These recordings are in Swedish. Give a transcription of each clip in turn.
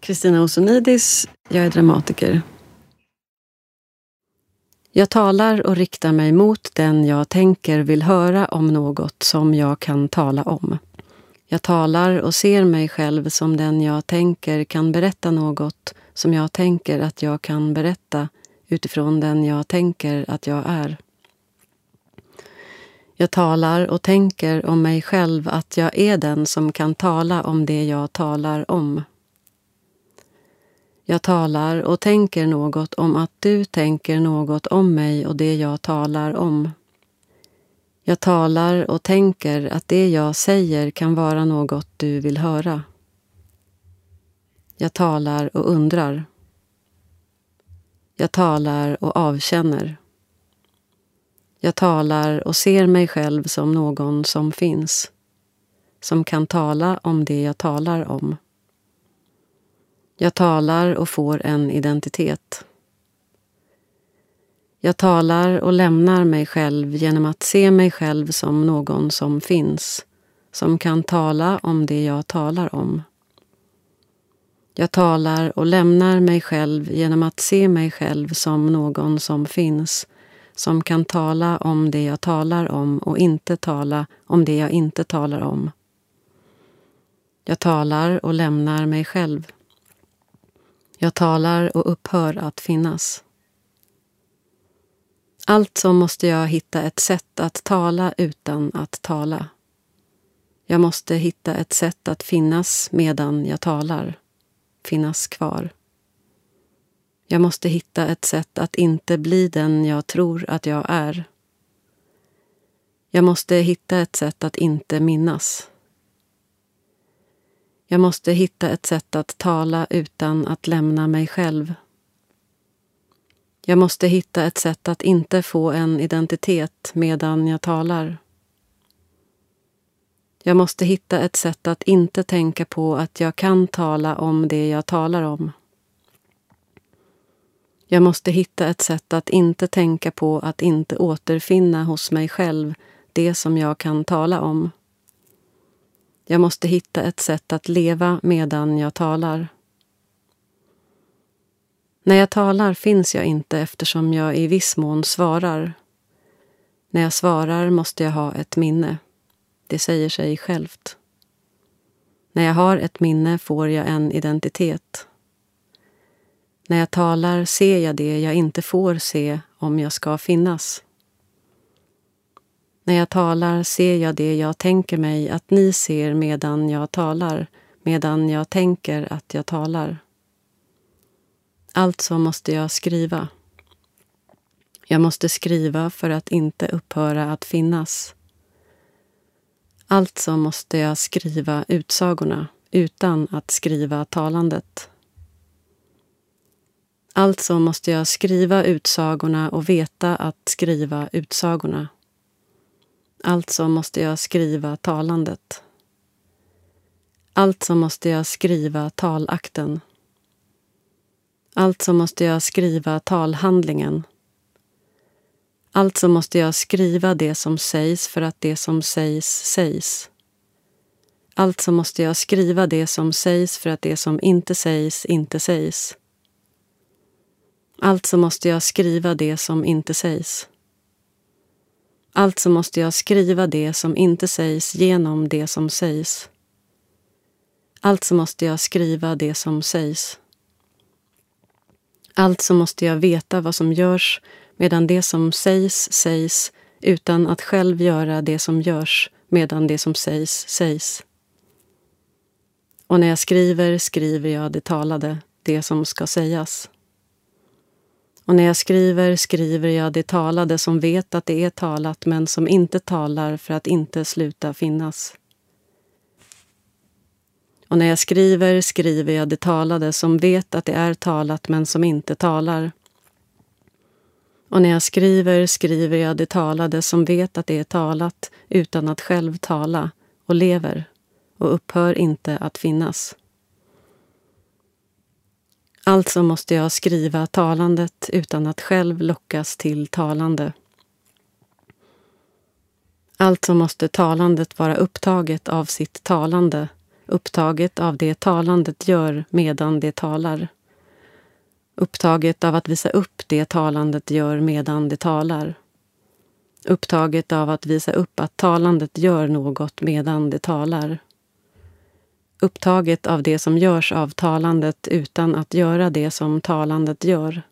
Kristina Osonidis. Jag är dramatiker. Jag talar och riktar mig mot den jag tänker vill höra om något som jag kan tala om. Jag talar och ser mig själv som den jag tänker kan berätta något som jag tänker att jag kan berätta utifrån den jag tänker att jag är. Jag talar och tänker om mig själv att jag är den som kan tala om det jag talar om. Jag talar och tänker något om att du tänker något om mig och det jag talar om. Jag talar och tänker att det jag säger kan vara något du vill höra. Jag talar och undrar. Jag talar och avkänner. Jag talar och ser mig själv som någon som finns, som kan tala om det jag talar om. Jag talar och får en identitet. Jag talar och lämnar mig själv genom att se mig själv som någon som finns, som kan tala om det jag talar om. Jag talar och lämnar mig själv genom att se mig själv som någon som finns, som kan tala om det jag talar om och inte tala om det jag inte talar om. Jag talar och lämnar mig själv. Jag talar och upphör att finnas. Alltså måste jag hitta ett sätt att tala utan att tala. Jag måste hitta ett sätt att finnas medan jag talar, finnas kvar. Jag måste hitta ett sätt att inte bli den jag tror att jag är. Jag måste hitta ett sätt att inte minnas. Jag måste hitta ett sätt att tala utan att lämna mig själv. Jag måste hitta ett sätt att inte få en identitet medan jag talar. Jag måste hitta ett sätt att inte tänka på att jag kan tala om det jag talar om. Jag måste hitta ett sätt att inte tänka på att inte återfinna hos mig själv det som jag kan tala om. Jag måste hitta ett sätt att leva medan jag talar. När jag talar finns jag inte eftersom jag i viss mån svarar. När jag svarar måste jag ha ett minne. Det säger sig självt. När jag har ett minne får jag en identitet. När jag talar ser jag det jag inte får se om jag ska finnas. När jag talar ser jag det jag tänker mig att ni ser medan jag talar, medan jag tänker att jag talar. Alltså måste jag skriva. Jag måste skriva för att inte upphöra att finnas. Alltså måste jag skriva utsagorna utan att skriva talandet. Alltså måste jag skriva utsagorna och veta att skriva utsagorna. Alltså måste jag skriva talandet. Alltså måste jag skriva talakten. Alltså måste jag skriva talhandlingen. Alltså måste jag skriva det som sägs för att det som sägs sägs. Alltså måste jag skriva det som sägs för att det som inte sägs inte sägs. Alltså måste jag skriva det som inte sägs. Alltså måste jag skriva det som inte sägs genom det som sägs. Alltså måste jag skriva det som sägs. Alltså måste jag veta vad som görs medan det som sägs sägs utan att själv göra det som görs medan det som sägs sägs. Och när jag skriver skriver jag det talade, det som ska sägas. Och när jag skriver skriver jag det talade som vet att det är talat men som inte talar för att inte sluta finnas. Och när jag skriver skriver jag det talade som vet att det är talat men som inte talar. Och när jag skriver skriver jag det talade som vet att det är talat utan att själv tala och lever och upphör inte att finnas. Alltså måste jag skriva talandet utan att själv lockas till talande. Alltså måste talandet vara upptaget av sitt talande upptaget av det talandet gör medan det talar. Upptaget av att visa upp det talandet gör medan det talar. Upptaget av att visa upp att talandet gör något medan det talar. Upptaget av det som görs av talandet utan att göra det som talandet gör.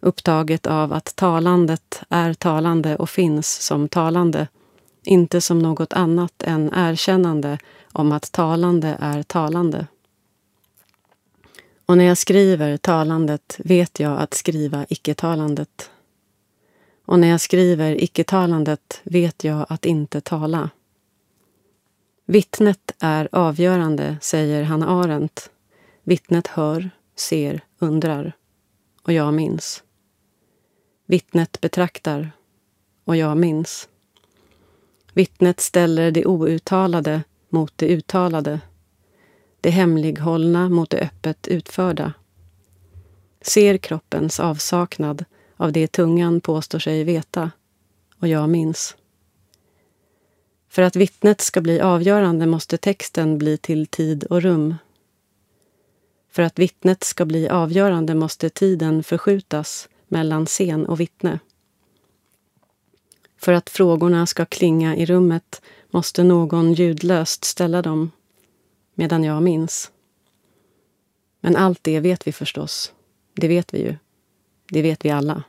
Upptaget av att talandet är talande och finns som talande, inte som något annat än erkännande om att talande är talande. Och när jag skriver talandet vet jag att skriva icke-talandet. Och när jag skriver icke-talandet vet jag att inte tala. Vittnet är avgörande, säger Hanna Arendt. Vittnet hör, ser, undrar. Och jag minns. Vittnet betraktar. Och jag minns. Vittnet ställer det outtalade mot det uttalade. Det hemlighållna mot det öppet utförda. Ser kroppens avsaknad av det tungan påstår sig veta. Och jag minns. För att vittnet ska bli avgörande måste texten bli till tid och rum. För att vittnet ska bli avgörande måste tiden förskjutas mellan scen och vittne. För att frågorna ska klinga i rummet måste någon ljudlöst ställa dem, medan jag minns. Men allt det vet vi förstås. Det vet vi ju. Det vet vi alla.